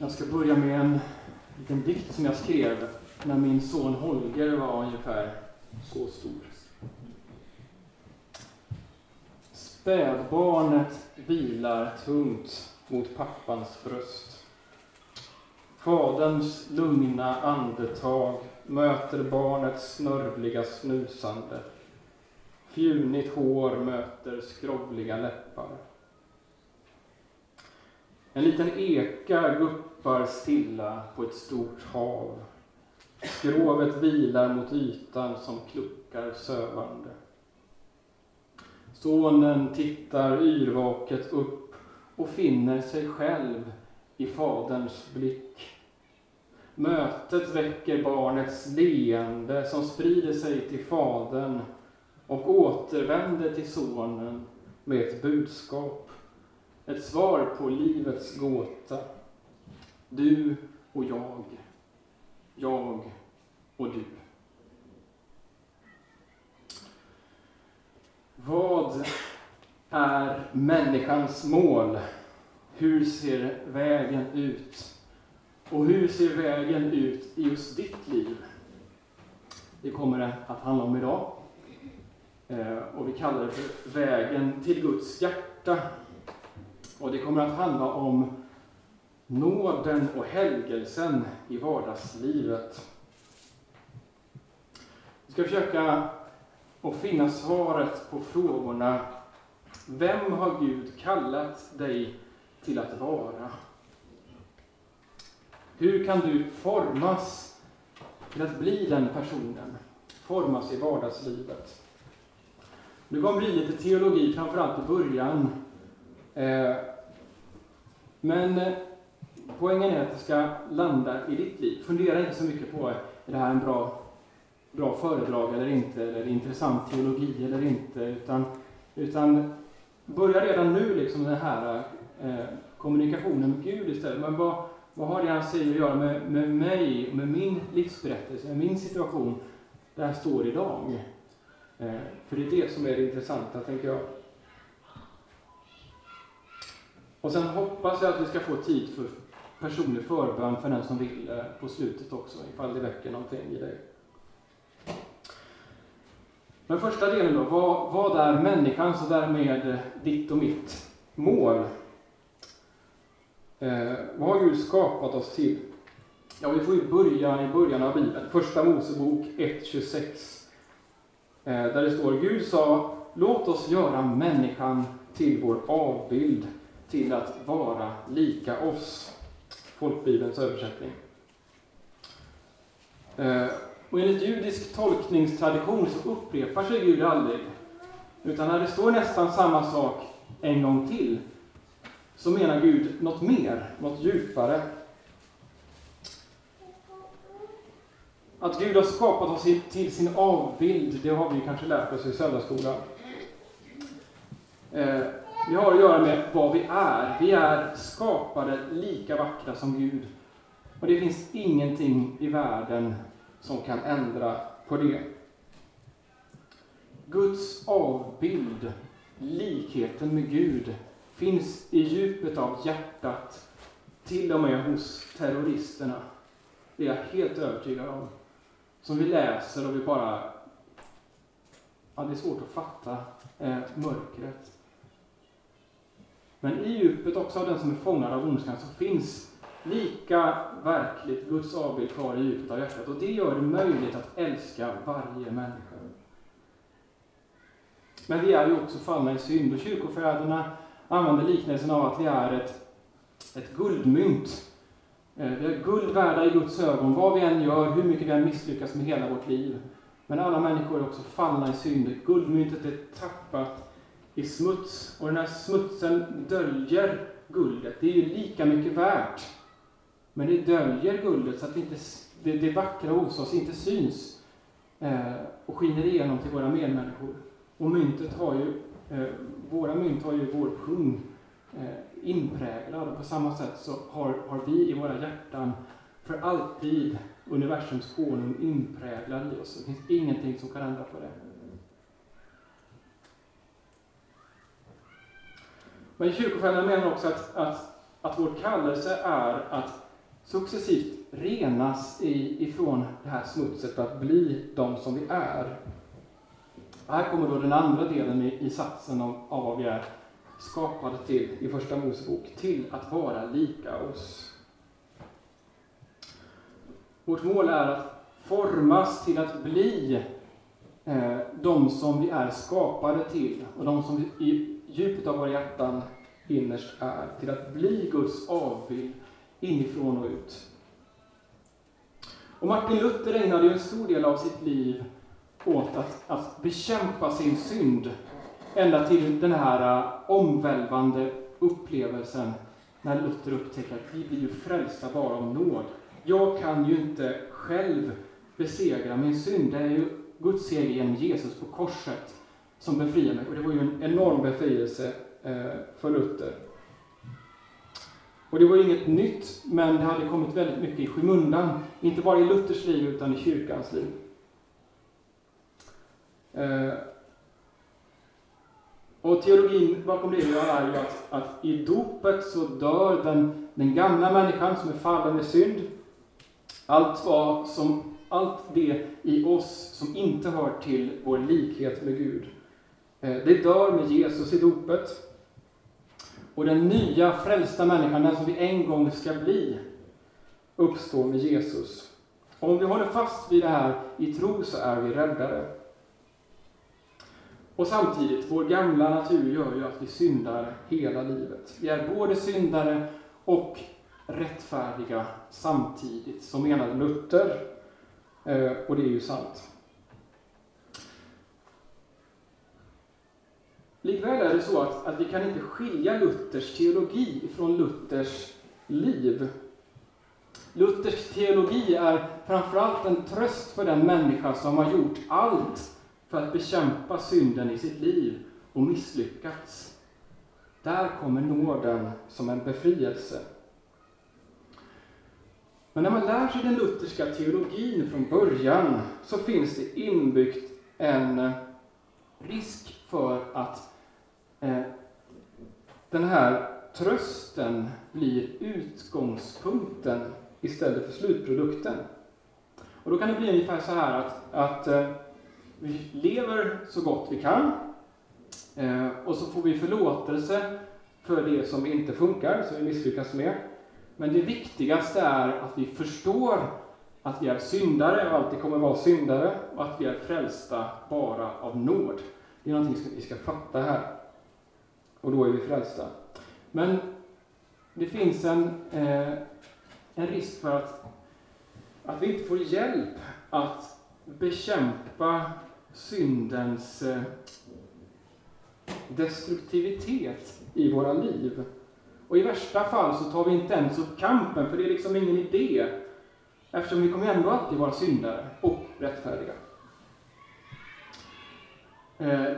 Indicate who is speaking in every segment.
Speaker 1: Jag ska börja med en liten dikt som jag skrev när min son Holger var ungefär så stor. Spädbarnet vilar tungt mot pappans bröst. Faderns lugna andetag möter barnets snörvliga snusande. Fjunigt hår möter skrovliga läppar. En liten eka guppar stilla på ett stort hav. Skrovet vilar mot ytan som kluckar sövande. Sonen tittar yrvaket upp och finner sig själv i faderns blick. Mötet väcker barnets leende som sprider sig till fadern och återvänder till sonen med ett budskap. Ett svar på livets gåta. Du och jag. Jag och du. Vad är människans mål? Hur ser vägen ut? Och hur ser vägen ut i just ditt liv? Det kommer det att handla om idag. Eh, och vi kallar det för Vägen till Guds hjärta. Och det kommer att handla om nåden och helgelsen i vardagslivet. Vi ska försöka att finna svaret på frågorna Vem har Gud kallat dig till att vara? Hur kan du formas till att bli den personen? Formas i vardagslivet. Det kommer bli lite teologi, framförallt i början. Eh, men eh, poängen är att det ska landa i ditt liv. Fundera inte så mycket på, är det här en bra, bra föredrag eller inte, eller intressant teologi eller inte, utan, utan börja redan nu liksom den här eh, kommunikationen med Gud istället. Men vad, vad har det han säger att göra med, med mig, med min livsberättelse, med min situation där jag står idag? Eh, för det är det som är det intressanta, tänker jag. Och sen hoppas jag att vi ska få tid för personlig förbön för den som vill eh, på slutet också, ifall det väcker någonting i dig. Den första delen då, vad, vad är människans och därmed eh, ditt och mitt mål? Eh, vad har Gud skapat oss till? Ja, vi får ju börja i början av Bibeln, Första Mosebok 1.26. Eh, där det står, Gud sa, låt oss göra människan till vår avbild, till att vara lika oss. Folkbibelns översättning. Eh, och enligt judisk tolkningstradition så upprepar sig Gud aldrig. Utan när det står nästan samma sak en gång till, så menar Gud något mer, något djupare. Att Gud har skapat oss till sin avbild, det har vi kanske lärt oss i söndagsskolan. Eh, vi har att göra med vad vi är. Vi är skapade lika vackra som Gud. Och det finns ingenting i världen som kan ändra på det. Guds avbild, likheten med Gud, finns i djupet av hjärtat, till och med hos terroristerna. Det är jag helt övertygad om. Som vi läser och vi bara... Ja, det är svårt att fatta eh, mörkret. Men i djupet också av den som är fångad av ondskan så finns lika verkligt Guds avbild kvar i djupet av hjärtat. Och det gör det möjligt att älska varje människa. Men vi är ju också fallna i synd och kyrkofäderna använder liknelsen av att vi är ett, ett guldmynt. Eh, vi är guld värda i Guds ögon, vad vi än gör, hur mycket vi än misslyckas med hela vårt liv. Men alla människor är också fallna i synd. Guldmyntet är tappat i smuts och den här smutsen döljer guldet. Det är ju lika mycket värt. Men det döljer guldet så att inte, det, det vackra hos oss inte syns eh, och skiner igenom till våra medmänniskor. Och myntet har ju, eh, våra mynt har ju vår pung eh, inpräglad och på samma sätt så har, har vi i våra hjärtan för alltid universums konung inpräglad i oss. Det finns ingenting som kan ändra på det. Men kyrkofäderna menar också att, att, att vår kallelse är att successivt renas ifrån det här smutset för att bli de som vi är. Här kommer då den andra delen i, i satsen av, av vad vi är skapade till i Första Mosebok, till att vara lika oss. Vårt mål är att formas till att bli eh, de som vi är skapade till och de som vi i djupet av våra hjärtan innerst är. Till att bli Guds avbild inifrån och ut. Och Martin Luther ägnade ju en stor del av sitt liv åt att, att bekämpa sin synd ända till den här äh, omvälvande upplevelsen när Luther upptäcker att vi blir ju frälsta bara av nåd. Jag kan ju inte själv besegra min synd. Det är ju Guds seger genom Jesus på korset som befriar mig. Och det var ju en enorm befrielse eh, för Luther. Och det var inget nytt, men det hade kommit väldigt mycket i skymundan. Inte bara i Luthers liv, utan i kyrkans liv. Eh, och teologin bakom det är ju att, att i dopet så dör den, den gamla människan som är fallen med synd. Allt, vad som, allt det i oss som inte hör till vår likhet med Gud. Eh, det dör med Jesus i dopet. Och den nya frälsta människan, den som vi en gång ska bli, uppstår med Jesus. Och om vi håller fast vid det här i tro så är vi räddare. Och samtidigt, vår gamla natur gör ju att vi syndar hela livet. Vi är både syndare och rättfärdiga samtidigt, som menade Luther. Eh, och det är ju sant. Likväl är det så att, att vi kan inte skilja Luthers teologi från Luthers liv. Luthers teologi är framförallt en tröst för den människa som har gjort allt för att bekämpa synden i sitt liv och misslyckats. Där kommer nåden som en befrielse. Men när man lär sig den lutherska teologin från början så finns det inbyggt en risk för att eh, den här trösten blir utgångspunkten istället för slutprodukten. Och då kan det bli ungefär så här att, att eh, vi lever så gott vi kan eh, och så får vi förlåtelse för det som inte funkar, som vi misslyckas med. Men det viktigaste är att vi förstår att vi är syndare och alltid kommer vara syndare och att vi är frälsta bara av nåd. Det är någonting som vi ska fatta här. Och då är vi frälsta. Men det finns en, eh, en risk för att, att vi inte får hjälp att bekämpa syndens eh, destruktivitet i våra liv. Och i värsta fall så tar vi inte ens upp kampen, för det är liksom ingen idé. Eftersom vi kommer ändå alltid vara syndare och rättfärdiga. Eh,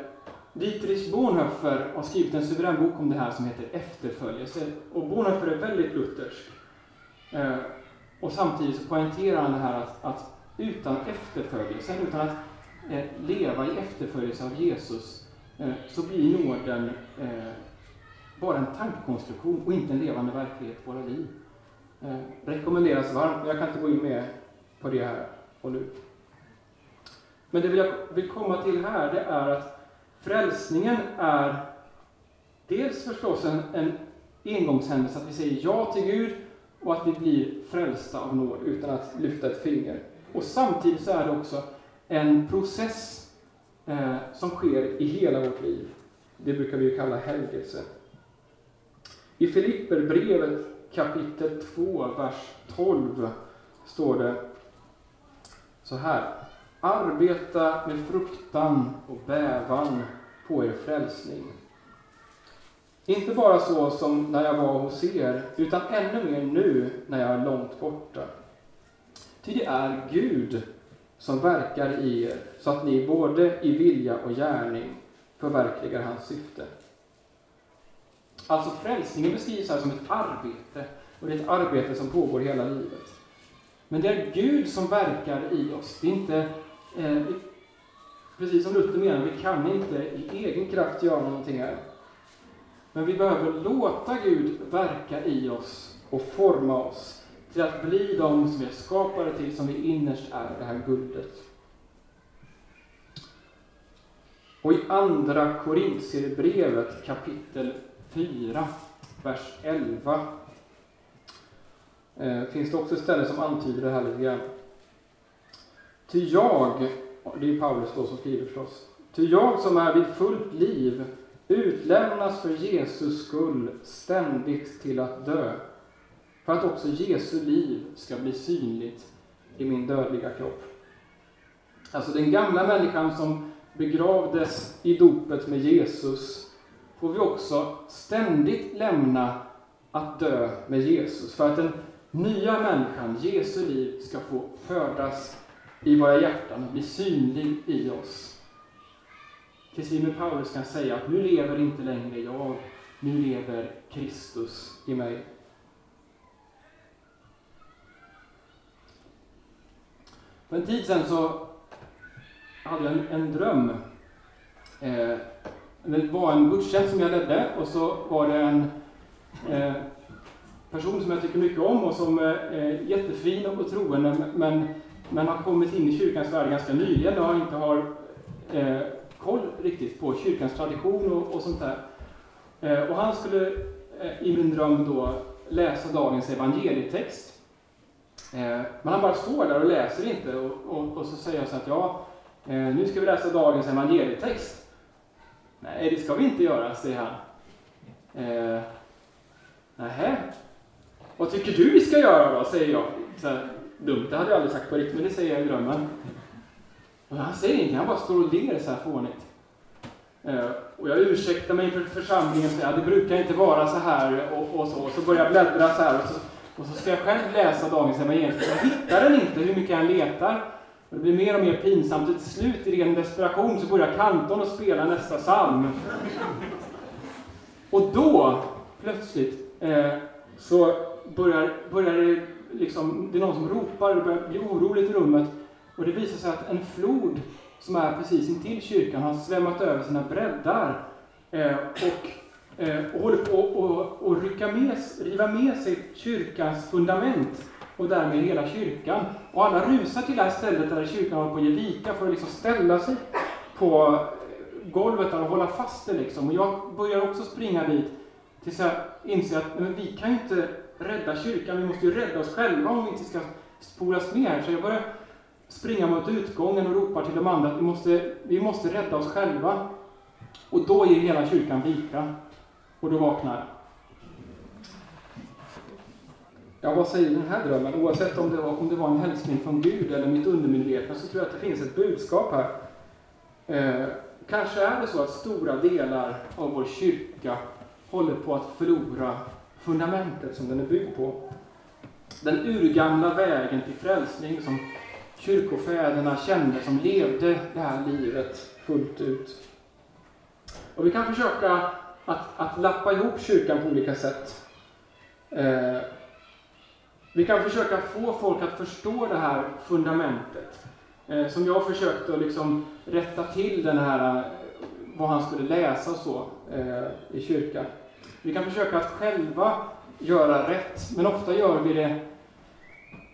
Speaker 1: Dietrich Bonhoeffer har skrivit en suverän bok om det här som heter Efterföljelse. Och Bonhoeffer är väldigt luthersk. Eh, och samtidigt så poängterar han det här att, att utan efterföljelsen, utan att eh, leva i efterföljelse av Jesus, eh, så blir nåden eh, bara en tankekonstruktion och inte en levande verklighet i våra liv. Eh, rekommenderas varmt, jag kan inte gå in mer på det här och nu. Men det jag vill komma till här, det är att frälsningen är dels förstås en, en engångshändelse, att vi säger ja till Gud och att vi blir frälsta av nåd utan att lyfta ett finger. Och samtidigt så är det också en process eh, som sker i hela vårt liv. Det brukar vi kalla helgelse. I Filipperbrevet kapitel 2, vers 12 står det så här. Arbeta med fruktan och bävan på er frälsning. Inte bara så som när jag var hos er, utan ännu mer nu när jag är långt borta. Ty det är Gud som verkar i er, så att ni både i vilja och gärning förverkligar hans syfte. Alltså frälsningen beskrivs här som ett arbete, och det är ett arbete som pågår hela livet. Men det är Gud som verkar i oss. Det är inte, eh, precis som Luther menar, vi kan inte i egen kraft göra någonting här. Men vi behöver låta Gud verka i oss och forma oss till att bli de som vi är skapade till, som vi innerst är, det här guldet. Och i andra Korintierbrevet kapitel 4, vers 11 eh, finns det också ett ställe som antyder det här lite grann. Ty jag, det är Paulus då som skriver förstås, ty jag som är vid fullt liv utlämnas för Jesus skull ständigt till att dö, för att också Jesu liv ska bli synligt i min dödliga kropp. Alltså den gamla människan som begravdes i dopet med Jesus får vi också ständigt lämna att dö med Jesus, för att den nya människan, Jesu liv, ska få födas i våra hjärtan och bli synlig i oss. Tills vi med Paulus kan säga att nu lever inte längre jag, nu lever Kristus i mig. För en tid sedan så hade jag en, en dröm. Eh, det var en gudstjänst som jag ledde och så var det en eh, person som jag tycker mycket om och som eh, är jättefin och troende men, men har kommit in i kyrkans värld ganska nyligen och inte har eh, koll riktigt på kyrkans tradition och, och sånt där. Eh, och han skulle eh, i min dröm då läsa dagens evangelietext. Eh, men han bara står där och läser inte och, och, och så säger jag så att ja, eh, nu ska vi läsa dagens evangelietext. Nej, det ska vi inte göra, säger han. Eh, Nähä, vad tycker du vi ska göra då? säger jag. Så här, dumt, det hade jag aldrig sagt på riktigt, men det säger jag i drömmen. Och han säger ingenting, han bara står och ler så här fånigt. Eh, och jag ursäktar mig inför församlingen säger det brukar inte vara så här och, och så. Och så börjar jag bläddra så här och så, och så ska jag själv läsa dagens evangelium. Jag hittar den inte hur mycket jag letar. Och det blir mer och mer pinsamt och till slut i ren desperation så börjar kantorn att spela nästa psalm. Och då, plötsligt, eh, så börjar, börjar det liksom, det är någon som ropar det börjar bli oroligt i rummet. Och det visar sig att en flod som är precis intill kyrkan har svämmat över sina breddar eh, och, eh, och håller på att rycka med, riva med sig kyrkans fundament och därmed hela kyrkan. Och alla rusar till det här stället där kyrkan håller på att ge vika för att liksom ställa sig på eh, golvet och hålla fast det. Liksom. Och jag börjar också springa dit tills jag inser att men vi kan ju inte rädda kyrkan, vi måste ju rädda oss själva om vi inte ska spolas med. Så jag börjar springa mot utgången och ropar till de andra att vi måste, vi måste rädda oss själva. Och då ger hela kyrkan vika. Och då vaknar. Ja, vad säger den här drömmen? Oavsett om det, var, om det var en hälsning från Gud eller mitt undermedvetna så tror jag att det finns ett budskap här. Eh, kanske är det så att stora delar av vår kyrka håller på att förlora fundamentet som den är byggd på. Den urgamla vägen till frälsning som kyrkofäderna kände, som levde det här livet fullt ut. Och vi kan försöka att, att lappa ihop kyrkan på olika sätt. Eh, vi kan försöka få folk att förstå det här fundamentet. Eh, som jag försökte att liksom rätta till den här, eh, vad han skulle läsa och så eh, i kyrkan. Vi kan försöka att själva göra rätt, men ofta gör vi det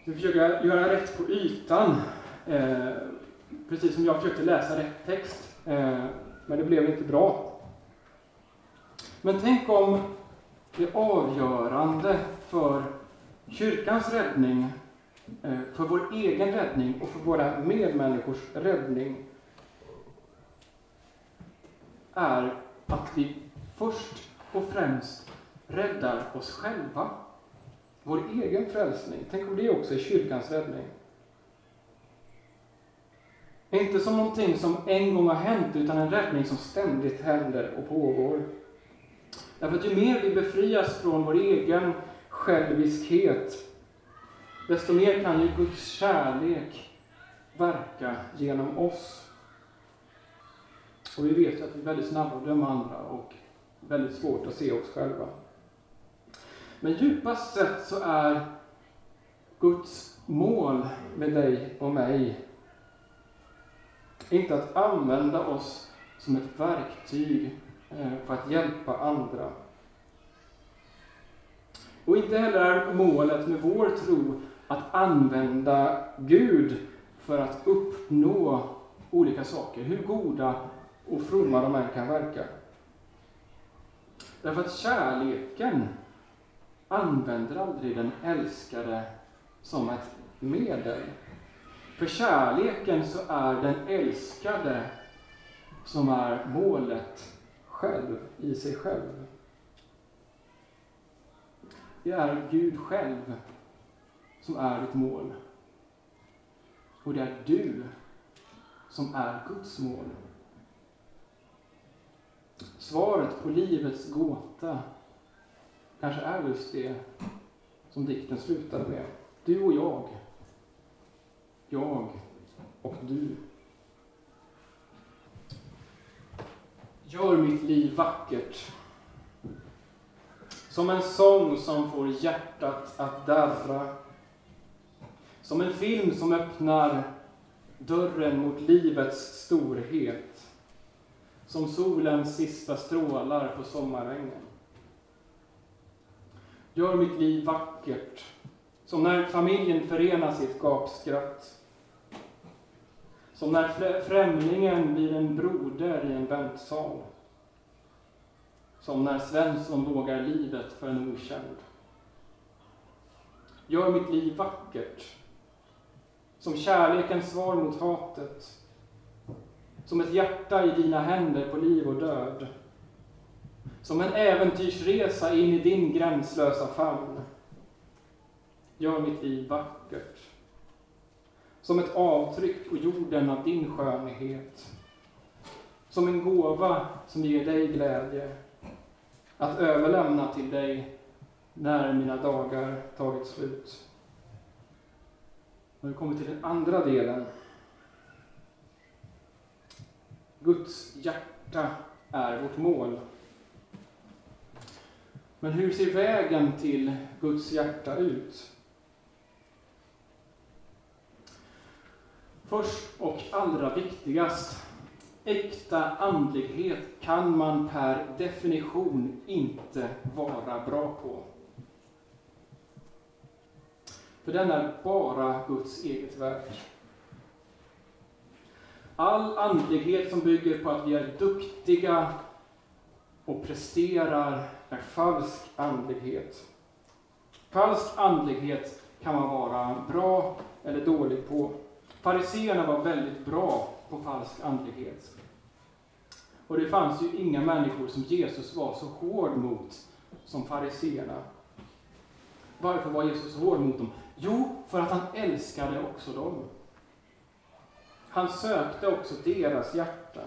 Speaker 1: vi försöker göra rätt på ytan. Eh, precis som jag försökte läsa rätt text, eh, men det blev inte bra. Men tänk om det avgörande för kyrkans räddning, eh, för vår egen räddning och för våra medmänniskors räddning är att vi först och främst räddar oss själva. Vår egen frälsning. Tänk om det också är kyrkans räddning. Inte som någonting som en gång har hänt, utan en räddning som ständigt händer och pågår. Därför att ju mer vi befrias från vår egen själviskhet, desto mer kan ju Guds kärlek verka genom oss. Och vi vet ju att vi är väldigt snabba att döma andra och väldigt svårt att se oss själva. Men djupast sett så är Guds mål med dig och mig inte att använda oss som ett verktyg eh, för att hjälpa andra. Och inte heller är målet med vår tro att använda Gud för att uppnå olika saker, hur goda och fromma de än kan verka. Därför att kärleken använder aldrig den älskade som ett medel. För kärleken så är den älskade som är målet själv, i sig själv. Det är Gud själv som är ditt mål. Och det är du som är Guds mål. Svaret på livets gåta kanske är just det som dikten slutade med. Du och jag. Jag och du. Gör mitt liv vackert. Som en sång som får hjärtat att darra. Som en film som öppnar dörren mot livets storhet. Som solens sista strålar på sommarängen. Gör mitt liv vackert, som när familjen förenas i ett gapskratt. Som när främlingen blir en broder i en väntsal. Som när Svensson vågar livet för en okänd. Gör mitt liv vackert, som kärlekens svar mot hatet. Som ett hjärta i dina händer på liv och död. Som en äventyrsresa in i din gränslösa famn. Gör mitt liv vackert. Som ett avtryck på jorden av din skönhet. Som en gåva som ger dig glädje. Att överlämna till dig när mina dagar tagit slut. Nu kommer till den andra delen. Guds hjärta är vårt mål. Men hur ser vägen till Guds hjärta ut? Först och allra viktigast, äkta andlighet kan man per definition inte vara bra på. För den är bara Guds eget verk. All andlighet som bygger på att vi är duktiga och presterar är falsk andlighet. Falsk andlighet kan man vara bra eller dålig på. Fariseerna var väldigt bra på falsk andlighet. Och det fanns ju inga människor som Jesus var så hård mot som fariseerna. Varför var Jesus så hård mot dem? Jo, för att han älskade också dem. Han sökte också deras hjärta.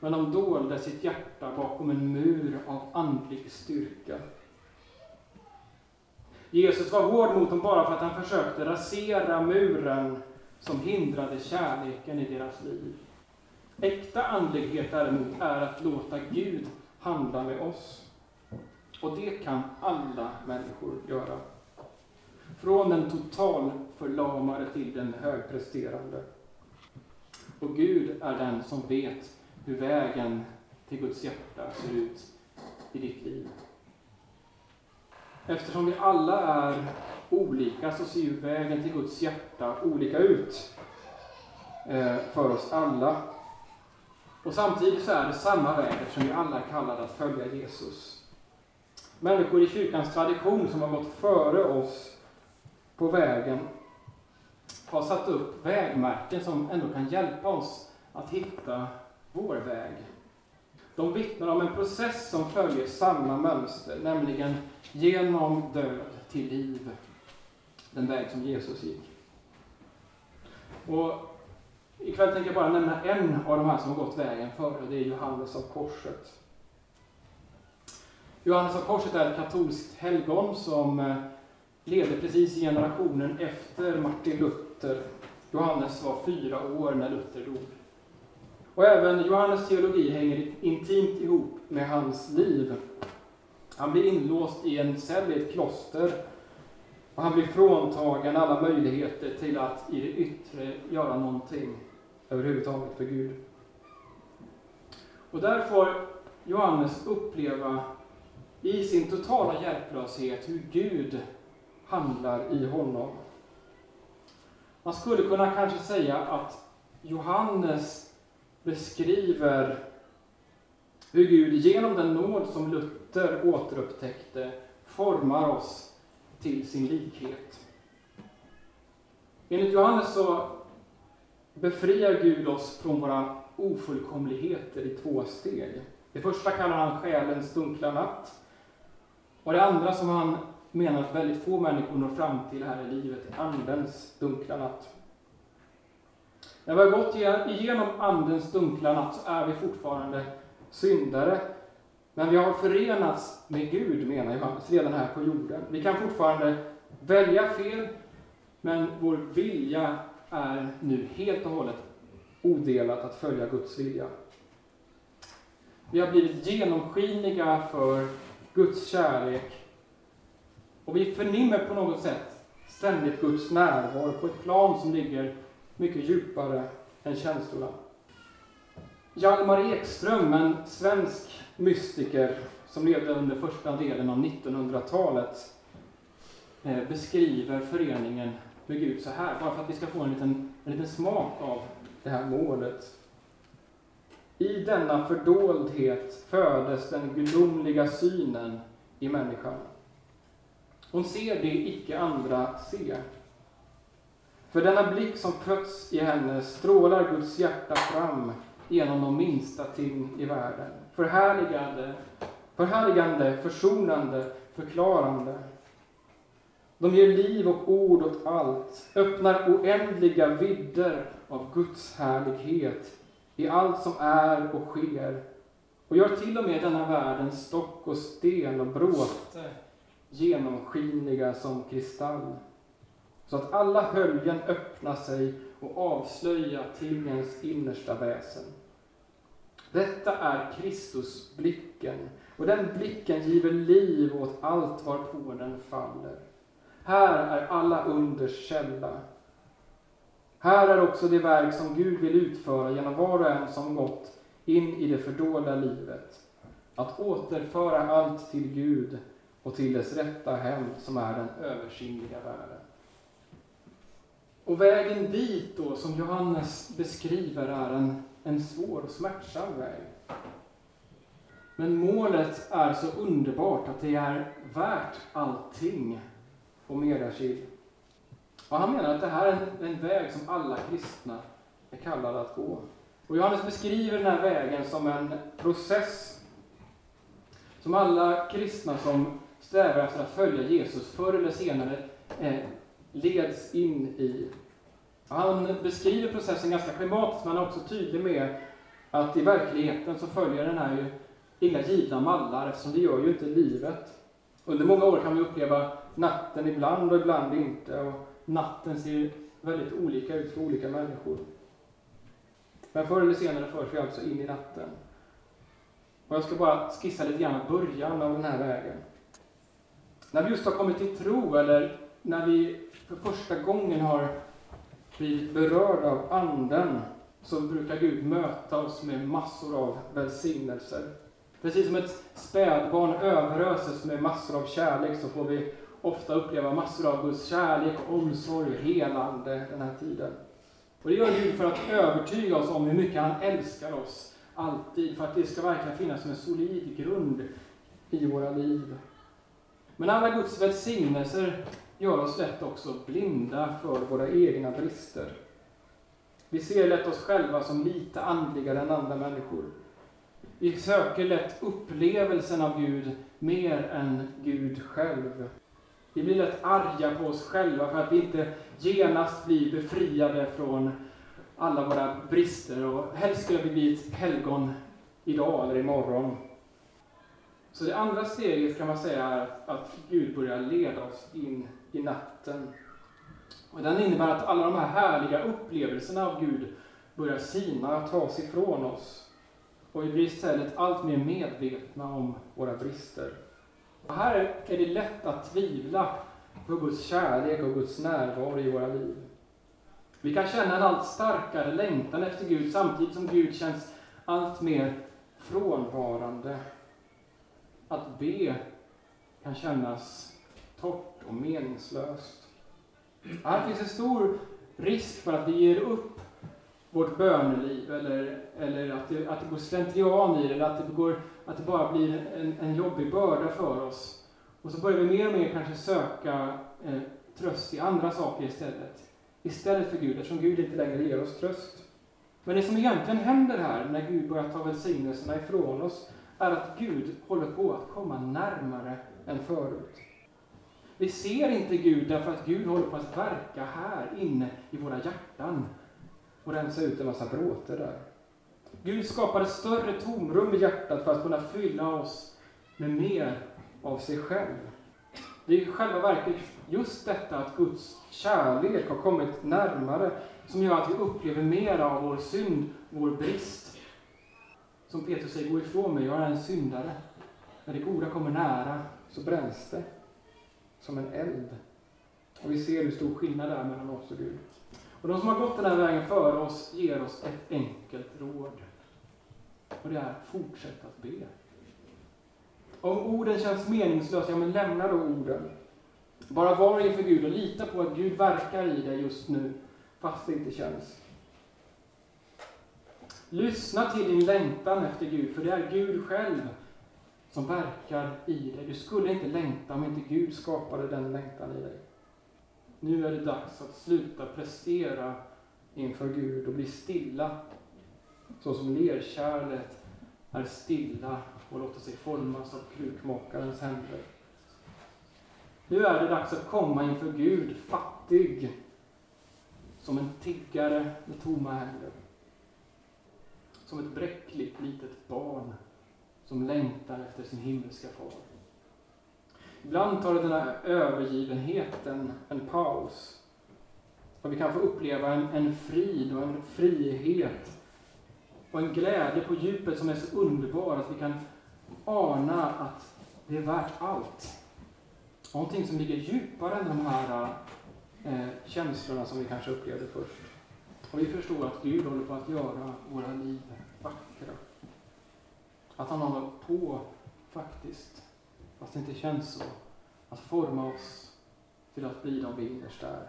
Speaker 1: Men de dolde sitt hjärta bakom en mur av andlig styrka. Jesus var hård mot dem bara för att han försökte rasera muren som hindrade kärleken i deras liv. Äkta andlighet däremot är att låta Gud handla med oss. Och det kan alla människor göra. Från den totalförlamade till den högpresterande. Och Gud är den som vet hur vägen till Guds hjärta ser ut i ditt liv. Eftersom vi alla är olika så ser ju vägen till Guds hjärta olika ut eh, för oss alla. Och samtidigt så är det samma väg eftersom vi alla är kallade att följa Jesus. Människor i kyrkans tradition som har gått före oss på vägen har satt upp vägmärken som ändå kan hjälpa oss att hitta vår väg. De vittnar om en process som följer samma mönster, nämligen genom död till liv. Den väg som Jesus gick. Och ikväll tänker jag bara nämna en av de här som har gått vägen före, det är Johannes av Korset. Johannes av Korset är ett katolskt helgon som eh, levde precis i generationen efter Martin Luther. Johannes var fyra år när Luther dog. Och även Johannes teologi hänger intimt ihop med hans liv. Han blir inlåst i en cell i ett kloster och han blir fråntagen alla möjligheter till att i det yttre göra någonting överhuvudtaget för Gud. Och där får Johannes uppleva i sin totala hjälplöshet hur Gud handlar i honom. Man skulle kunna kanske säga att Johannes beskriver hur Gud genom den nåd som Luther återupptäckte formar oss till sin likhet. Enligt Johannes så befriar Gud oss från våra ofullkomligheter i två steg. Det första kallar han själens dunkla natt. Och det andra som han menar att väldigt få människor når fram till här i livet andens dunkla natt. När vi har gått igenom andens dunkla natt så är vi fortfarande syndare. Men vi har förenats med Gud, menar Johannes, redan här på jorden. Vi kan fortfarande välja fel, men vår vilja är nu helt och hållet odelat att följa Guds vilja. Vi har blivit genomskinliga för Guds kärlek och vi förnimmer på något sätt ständigt Guds närvaro på ett plan som ligger mycket djupare än känslorna. Hjalmar Ekström, en svensk mystiker som levde under första delen av 1900-talet, eh, beskriver föreningen med Gud så här, bara för att vi ska få en liten, en liten smak av det här målet. I denna fördoldhet födes den gudomliga synen i människan. Hon ser det icke andra ser. För denna blick som fötts i henne strålar Guds hjärta fram genom de minsta ting i världen. Förhärligande, förhärligande, försonande, förklarande. De ger liv och ord åt allt, öppnar oändliga vidder av Guds härlighet i allt som är och sker och gör till och med denna världen stock och sten och bråte genomskinliga som kristall så att alla höljen öppnar sig och avslöja tingens innersta väsen. Detta är Kristusblicken, och den blicken giver liv åt allt varpå den faller. Här är alla unders källa. Här är också det verk som Gud vill utföra genom var och en som gått in i det fördolda livet. Att återföra allt till Gud och till dess rätta hem som är den översinnliga världen. Och vägen dit då, som Johannes beskriver, är en, en svår och smärtsam väg. Men målet är så underbart att det är värt allting om mer. Och han menar att det här är en, en väg som alla kristna är kallade att gå. Och Johannes beskriver den här vägen som en process som alla kristna som strävar efter att följa Jesus förr eller senare eh, leds in i. Han beskriver processen ganska schematiskt, men han är också tydlig med att i verkligheten så följer den här ju inga givna mallar, eftersom det gör ju inte livet. Under många år kan vi uppleva natten ibland och ibland inte, och natten ser väldigt olika ut för olika människor. Men förr eller senare förs vi alltså in i natten. Och jag ska bara skissa lite grann början av den här vägen. När vi just har kommit till tro, eller när vi för första gången har blivit berörda av Anden, så brukar Gud möta oss med massor av välsignelser. Precis som ett spädbarn överöses med massor av kärlek så får vi ofta uppleva massor av Guds kärlek, omsorg och helande den här tiden. Och det gör Gud för att övertyga oss om hur mycket han älskar oss, alltid, för att det ska verkligen finnas som en solid grund i våra liv. Men alla Guds välsignelser gör oss lätt också blinda för våra egna brister. Vi ser lätt oss själva som lite andligare än andra människor. Vi söker lätt upplevelsen av Gud mer än Gud själv. Vi blir lätt arga på oss själva för att vi inte genast blir befriade från alla våra brister och helst skulle vi bli ett helgon idag eller imorgon. Så det andra steget kan man säga är att Gud börjar leda oss in i natten. Och den innebär att alla de här härliga upplevelserna av Gud börjar sina tas ifrån oss. Och vi blir istället allt mer medvetna om våra brister. Och här är det lätt att tvivla på Guds kärlek och Guds närvaro i våra liv. Vi kan känna en allt starkare längtan efter Gud samtidigt som Gud känns allt mer frånvarande. att be kan kännas torrt och meningslöst. Här finns en stor risk för att vi ger upp vårt böneliv eller, eller att, det, att det går slentrian i det, eller att det, går, att det bara blir en, en jobbig börda för oss. Och så börjar vi mer och mer kanske söka eh, tröst i andra saker istället. Istället för Gud, eftersom Gud inte längre ger oss tröst. Men det som egentligen händer här, när Gud börjar ta välsignelserna ifrån oss, är att Gud håller på att komma närmare än förut. Vi ser inte Gud därför att Gud håller på att verka här inne i våra hjärtan och rensa ut en massa bråte där. Gud skapade större tomrum i hjärtat för att kunna fylla oss med mer av sig själv. Det är i själva verket just detta att Guds kärlek har kommit närmare som gör att vi upplever mer av vår synd, vår brist. Som Petrus säger, gå ifrån mig, jag är en syndare. När det goda kommer nära så bränns det som en eld. Och vi ser hur stor skillnad det är mellan oss och Gud. Och de som har gått den här vägen före oss ger oss ett enkelt råd. Och det är, fortsätt att be. Om orden känns meningslösa, ja men lämna då orden. Bara var inför Gud och lita på att Gud verkar i dig just nu, fast det inte känns. Lyssna till din längtan efter Gud, för det är Gud själv som verkar i dig. Du skulle inte längta om inte Gud skapade den längtan i dig. Nu är det dags att sluta prestera inför Gud och bli stilla, så som lerkärlet är stilla och låter sig formas av krukmakarens händer. Nu är det dags att komma inför Gud fattig, som en tiggare med tomma händer. Som ett bräckligt litet barn som längtar efter sin himmelska far. Ibland tar den här övergivenheten en paus. Och vi kan få uppleva en, en frid och en frihet och en glädje på djupet som är så underbar att vi kan ana att det är värt allt. Någonting som ligger djupare än de här eh, känslorna som vi kanske upplevde först. Och vi förstår att Gud håller på att göra våra liv vackra. Att han håller på, faktiskt, fast det inte känns så, att forma oss till att bli de vi innerst är.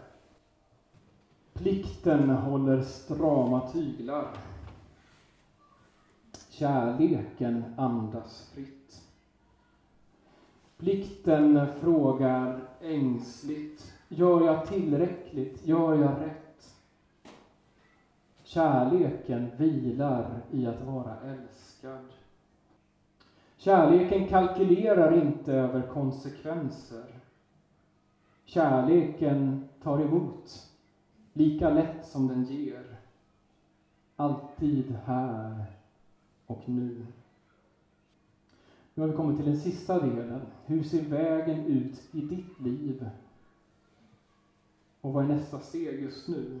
Speaker 1: Plikten håller strama tyglar. Kärleken andas fritt. Plikten frågar ängsligt. Gör jag tillräckligt? Gör jag rätt? Kärleken vilar i att vara älskad. Kärleken kalkylerar inte över konsekvenser. Kärleken tar emot lika lätt som den ger. Alltid här och nu. Nu har vi kommit till den sista delen. Hur ser vägen ut i ditt liv? Och vad är nästa steg just nu?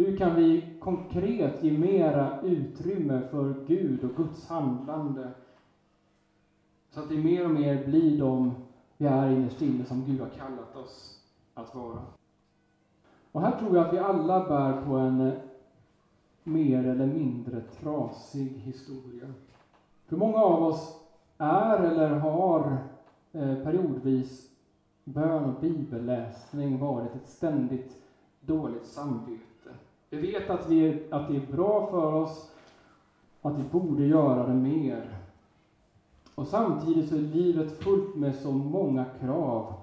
Speaker 1: Hur kan vi konkret ge mera utrymme för Gud och Guds handlande? Så att vi mer och mer blir de vi är innerst inne som Gud har kallat oss att vara. Och här tror jag att vi alla bär på en eh, mer eller mindre trasig historia. För många av oss är eller har eh, periodvis bön och bibelläsning varit ett ständigt dåligt samvete. Vi vet att, vi, att det är bra för oss, att vi borde göra det mer. Och samtidigt så är livet fullt med så många krav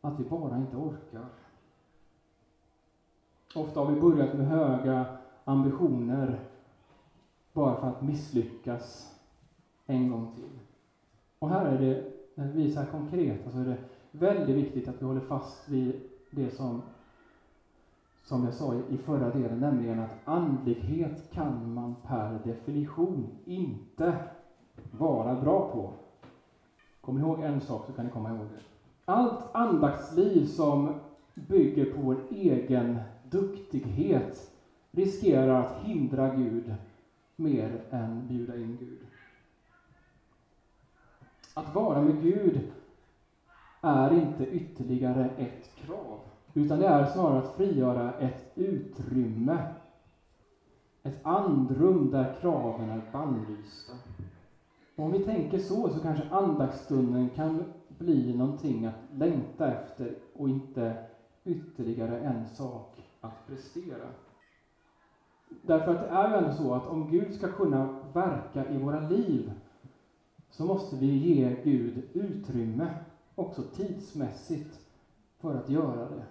Speaker 1: att vi bara inte orkar. Ofta har vi börjat med höga ambitioner bara för att misslyckas en gång till. Och här är det, när vi visar konkret, så alltså är det väldigt viktigt att vi håller fast vid det som som jag sa i förra delen, nämligen att andlighet kan man per definition inte vara bra på. Kom ihåg en sak så kan ni komma ihåg det. Allt andaktsliv som bygger på vår egen duktighet riskerar att hindra Gud mer än bjuda in Gud. Att vara med Gud är inte ytterligare ett krav. Utan det är snarare att frigöra ett utrymme, ett andrum där kraven är bannlysta. om vi tänker så, så kanske andaktsstunden kan bli någonting att längta efter och inte ytterligare en sak att prestera. Därför att det är ju ändå så att om Gud ska kunna verka i våra liv så måste vi ge Gud utrymme, också tidsmässigt, för att göra det.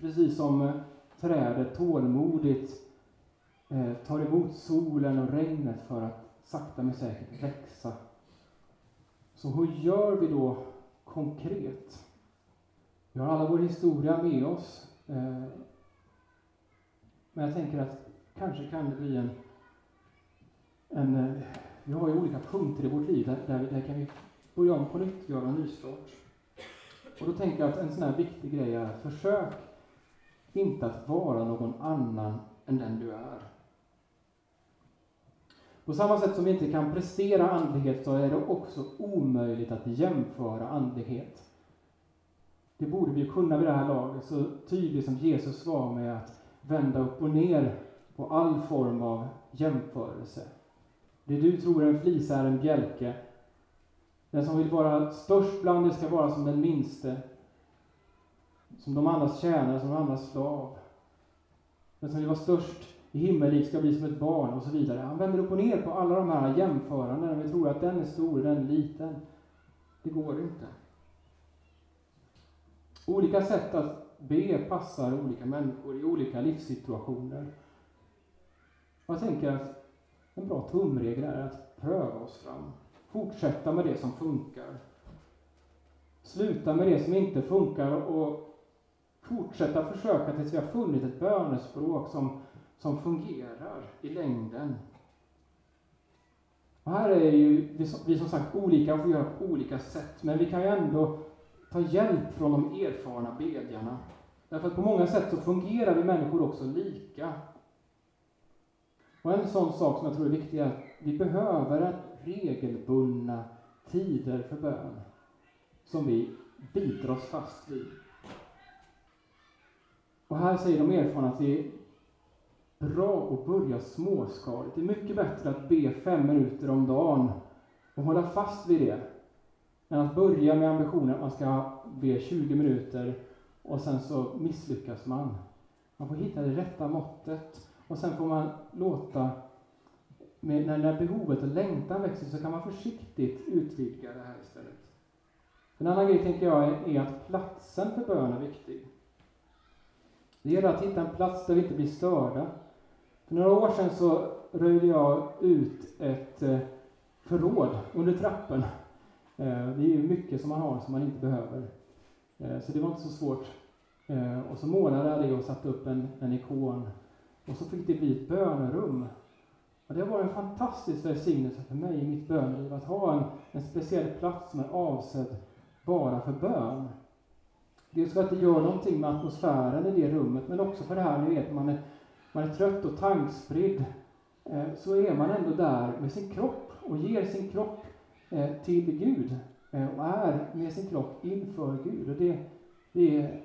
Speaker 1: Precis som eh, trädet tålmodigt eh, tar emot solen och regnet för att sakta men säkert växa. Så hur gör vi då konkret? Vi har alla vår historia med oss. Eh, men jag tänker att kanske kan det bli en, en vi har ju olika punkter i vårt liv där, där, där kan vi börja om på nytt, göra en nystart. Och då tänker jag att en sån här viktig grej är att försök inte att vara någon annan än den du är. På samma sätt som vi inte kan prestera andlighet så är det också omöjligt att jämföra andlighet. Det borde vi kunna vid det här laget, så tydligt som Jesus var med att vända upp och ner på all form av jämförelse. Det du tror är en flisa är en bjälke. Den som vill vara störst bland er ska vara som den minste. Som de andras tjänare, som de andras slav. Den som vill vara störst i himmelrik ska bli som ett barn och så vidare. Han vänder upp och ner på alla de här jämförandena. Vi tror att den är stor, den är liten. Det går inte. Olika sätt att be passar olika människor i olika livssituationer. Jag tänker att en bra tumregel är att pröva oss fram. Fortsätta med det som funkar. Sluta med det som inte funkar och fortsätta försöka tills vi har funnit ett bönespråk som, som fungerar i längden. Och här är ju vi, vi som sagt olika och får göra på olika sätt, men vi kan ju ändå ta hjälp från de erfarna bedjarna. Därför att på många sätt så fungerar vi människor också lika. Och en sån sak som jag tror är viktig är att vi behöver regelbundna tider för bön som vi biter oss fast vid. Och här säger de erfarna att det är bra att börja småskaligt. Det är mycket bättre att be fem minuter om dagen och hålla fast vid det än att börja med ambitionen att man ska be 20 minuter och sen så misslyckas man. Man får hitta det rätta måttet och sen får man låta, med, när, när behovet och längtan växer så kan man försiktigt utvidga det här istället. En annan grej tänker jag är, är att platsen för bön är viktig. Det gäller att hitta en plats där vi inte blir störda. För några år sedan så röjde jag ut ett eh, förråd under trappen. Eh, det är ju mycket som man har som man inte behöver. Eh, så det var inte så svårt. Och så målade jag det och satte upp en, en ikon och så fick det bli ett bönerum. Och det var en fantastisk välsignelse för mig i mitt böneliv att ha en, en speciell plats som är avsedd bara för bön. Dels för att det gör någonting med atmosfären i det rummet, men också för det här, ni vet, man är, man är trött och tankspridd. Eh, så är man ändå där med sin kropp och ger sin kropp eh, till Gud eh, och är med sin kropp inför Gud. Och det, det,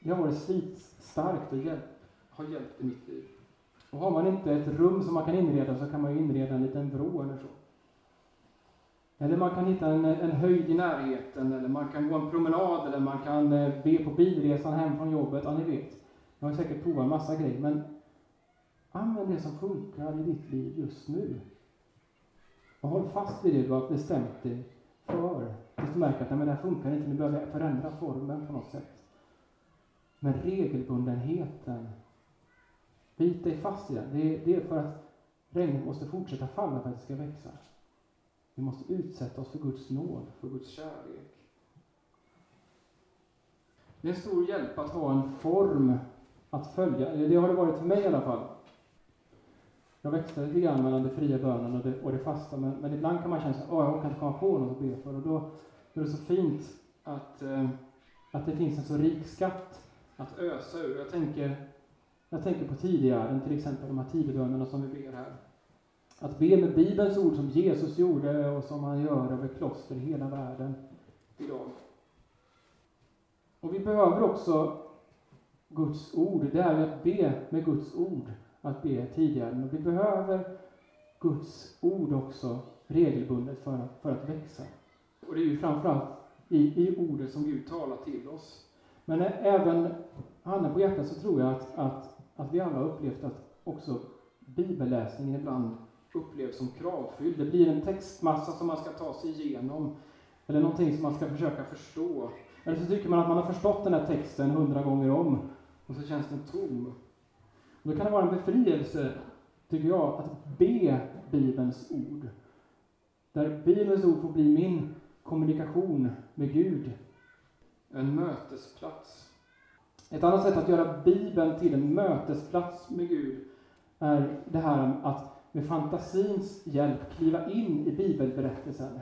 Speaker 1: det har varit slitstarkt och hjälp, har hjälpt i mitt liv. Och har man inte ett rum som man kan inreda så kan man ju inreda en liten vrå eller så. Eller man kan hitta en, en höjd i närheten, eller man kan gå en promenad, eller man kan eh, be på bilresan hem från jobbet. Ja, ni vet. Jag har säkert provat en massa grejer, men använd det som funkar i ditt liv just nu. Och håll fast vid det du har bestämt dig för. Tills du märker att nej, men det här funkar inte, nu behöver jag förändra formen på något sätt. Men regelbundenheten Bit dig fast i den. Det är, det är för att regnet måste fortsätta falla för att det ska växa. Vi måste utsätta oss för Guds nåd, för Guds kärlek. Det är en stor hjälp att ha en form att följa. eller Det har det varit för mig i alla fall. Jag växlar lite grann mellan det fria bönen och det, och det fasta, men, men ibland kan man känna att jag kan inte komma på något att be för. Och då är det så fint att, eh, att det finns en så rik skatt att ösa ur. Jag tänker jag tänker på tidigare, till exempel de här tidebönerna som vi ber här. Att be med Bibelns ord som Jesus gjorde och som han gör över kloster i hela världen idag. Och vi behöver också Guds ord. Det är att be med Guds ord, att be tidigare. Men vi behöver Guds ord också regelbundet för att, för att växa. Och det är ju framförallt i, i ordet som Gud talar till oss. Men även handen på hjärtat så tror jag att, att, att vi alla har upplevt att också bibelläsningen ibland upplevs som kravfylld. Det blir en textmassa som man ska ta sig igenom. Eller någonting som man ska försöka förstå. Eller så tycker man att man har förstått den här texten hundra gånger om. Och så känns den tom. Och då kan det vara en befrielse, tycker jag, att be Bibelns ord. Där Bibelns ord får bli min kommunikation med Gud. En mötesplats. Ett annat sätt att göra Bibeln till en mötesplats med Gud är det här att med fantasins hjälp kliva in i bibelberättelsen,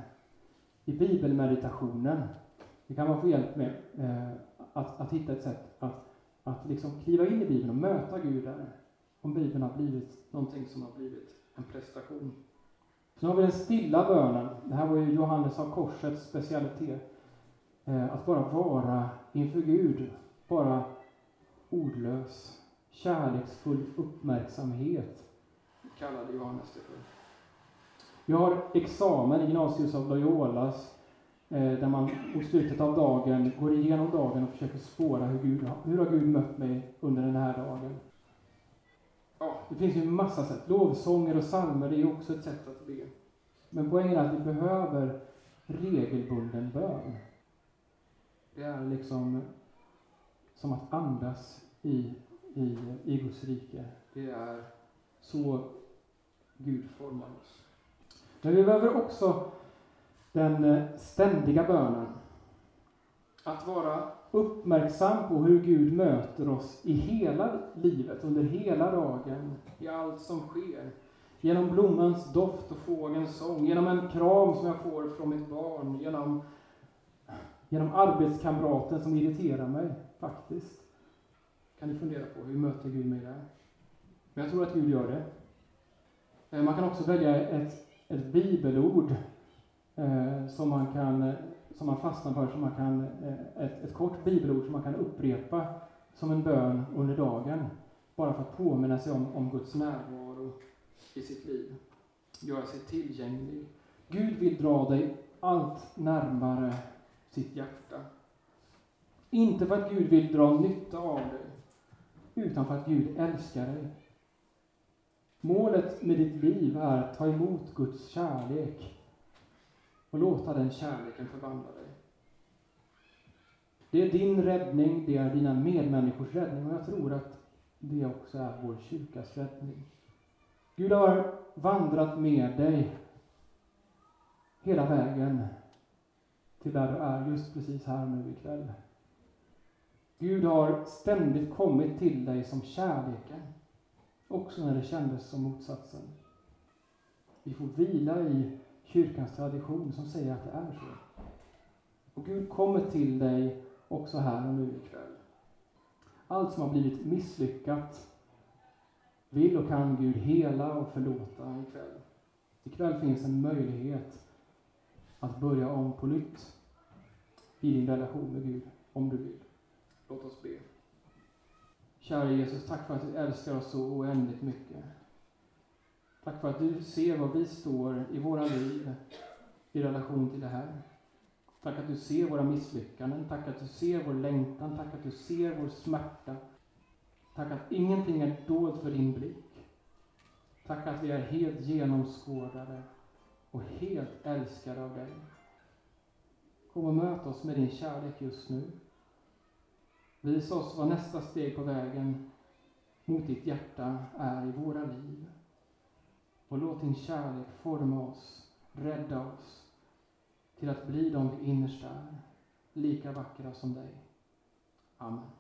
Speaker 1: i bibelmeditationen. Det kan man få hjälp med, eh, att, att hitta ett sätt att, att liksom kliva in i Bibeln och möta Gud där. Om Bibeln har blivit någonting som har blivit en prestation. Sen har vi den stilla bönen. Det här var ju Johannes av Korsets specialitet. Eh, att bara vara inför Gud, bara ordlös, kärleksfull uppmärksamhet, kallade Johannes det för. Jag har examen i Ignatius av Loyolas, eh, där man mot slutet av dagen går igenom dagen och försöker spåra hur, Gud, hur har Gud mött mig under den här dagen. Ja, det finns ju en massa sätt. Lovsånger och psalmer, är ju också ett sätt att be. Men poängen är att vi behöver regelbunden bön. Det är liksom som att andas i, i, i Guds rike. Det är så Gud formar oss. Men vi behöver också den eh, ständiga bönen. Att vara uppmärksam på hur Gud möter oss i hela livet, under hela dagen, i allt som sker. Genom blommans doft och fågelns sång, genom en kram som jag får från mitt barn, genom, genom arbetskamraten som irriterar mig, faktiskt. Kan ni fundera på, hur möter Gud mig där? Men jag tror att Gud gör det. Eh, man kan också välja ett, ett bibelord eh, som, man kan, som man fastnar för, som man kan, eh, ett, ett kort bibelord som man kan upprepa som en bön under dagen. Bara för att påminna sig om, om Guds närvaro i sitt liv. Göra sig tillgänglig. Gud vill dra dig allt närmare sitt hjärta. Inte för att Gud vill dra nytta av dig, utan för att Gud älskar dig. Målet med ditt liv är att ta emot Guds kärlek och låta den kärleken förvandla dig. Det är din räddning, det är dina medmänniskors räddning och jag tror att det också är vår kyrkas räddning. Gud har vandrat med dig hela vägen till där du är just precis här nu ikväll. Gud har ständigt kommit till dig som kärleken, också när det kändes som motsatsen. Vi får vila i kyrkans tradition som säger att det är så. Och Gud kommer till dig också här och nu ikväll. Allt som har blivit misslyckat vill och kan Gud hela och förlåta ikväll. Ikväll finns en möjlighet att börja om på nytt i din relation med Gud, om du vill. Låt oss be. Kära Jesus, tack för att du älskar oss så oändligt mycket. Tack för att du ser var vi står i våra liv i relation till det här. Tack att du ser våra misslyckanden, tack att du ser vår längtan, tack att du ser vår smärta. Tack att ingenting är dolt för din blick. Tack att vi är helt genomskådade och helt älskade av dig. Kom och möt oss med din kärlek just nu. Visa oss vad nästa steg på vägen mot ditt hjärta är i våra liv. Och låt din kärlek forma oss, rädda oss, till att bli de vi innerst är, lika vackra som dig. Amen.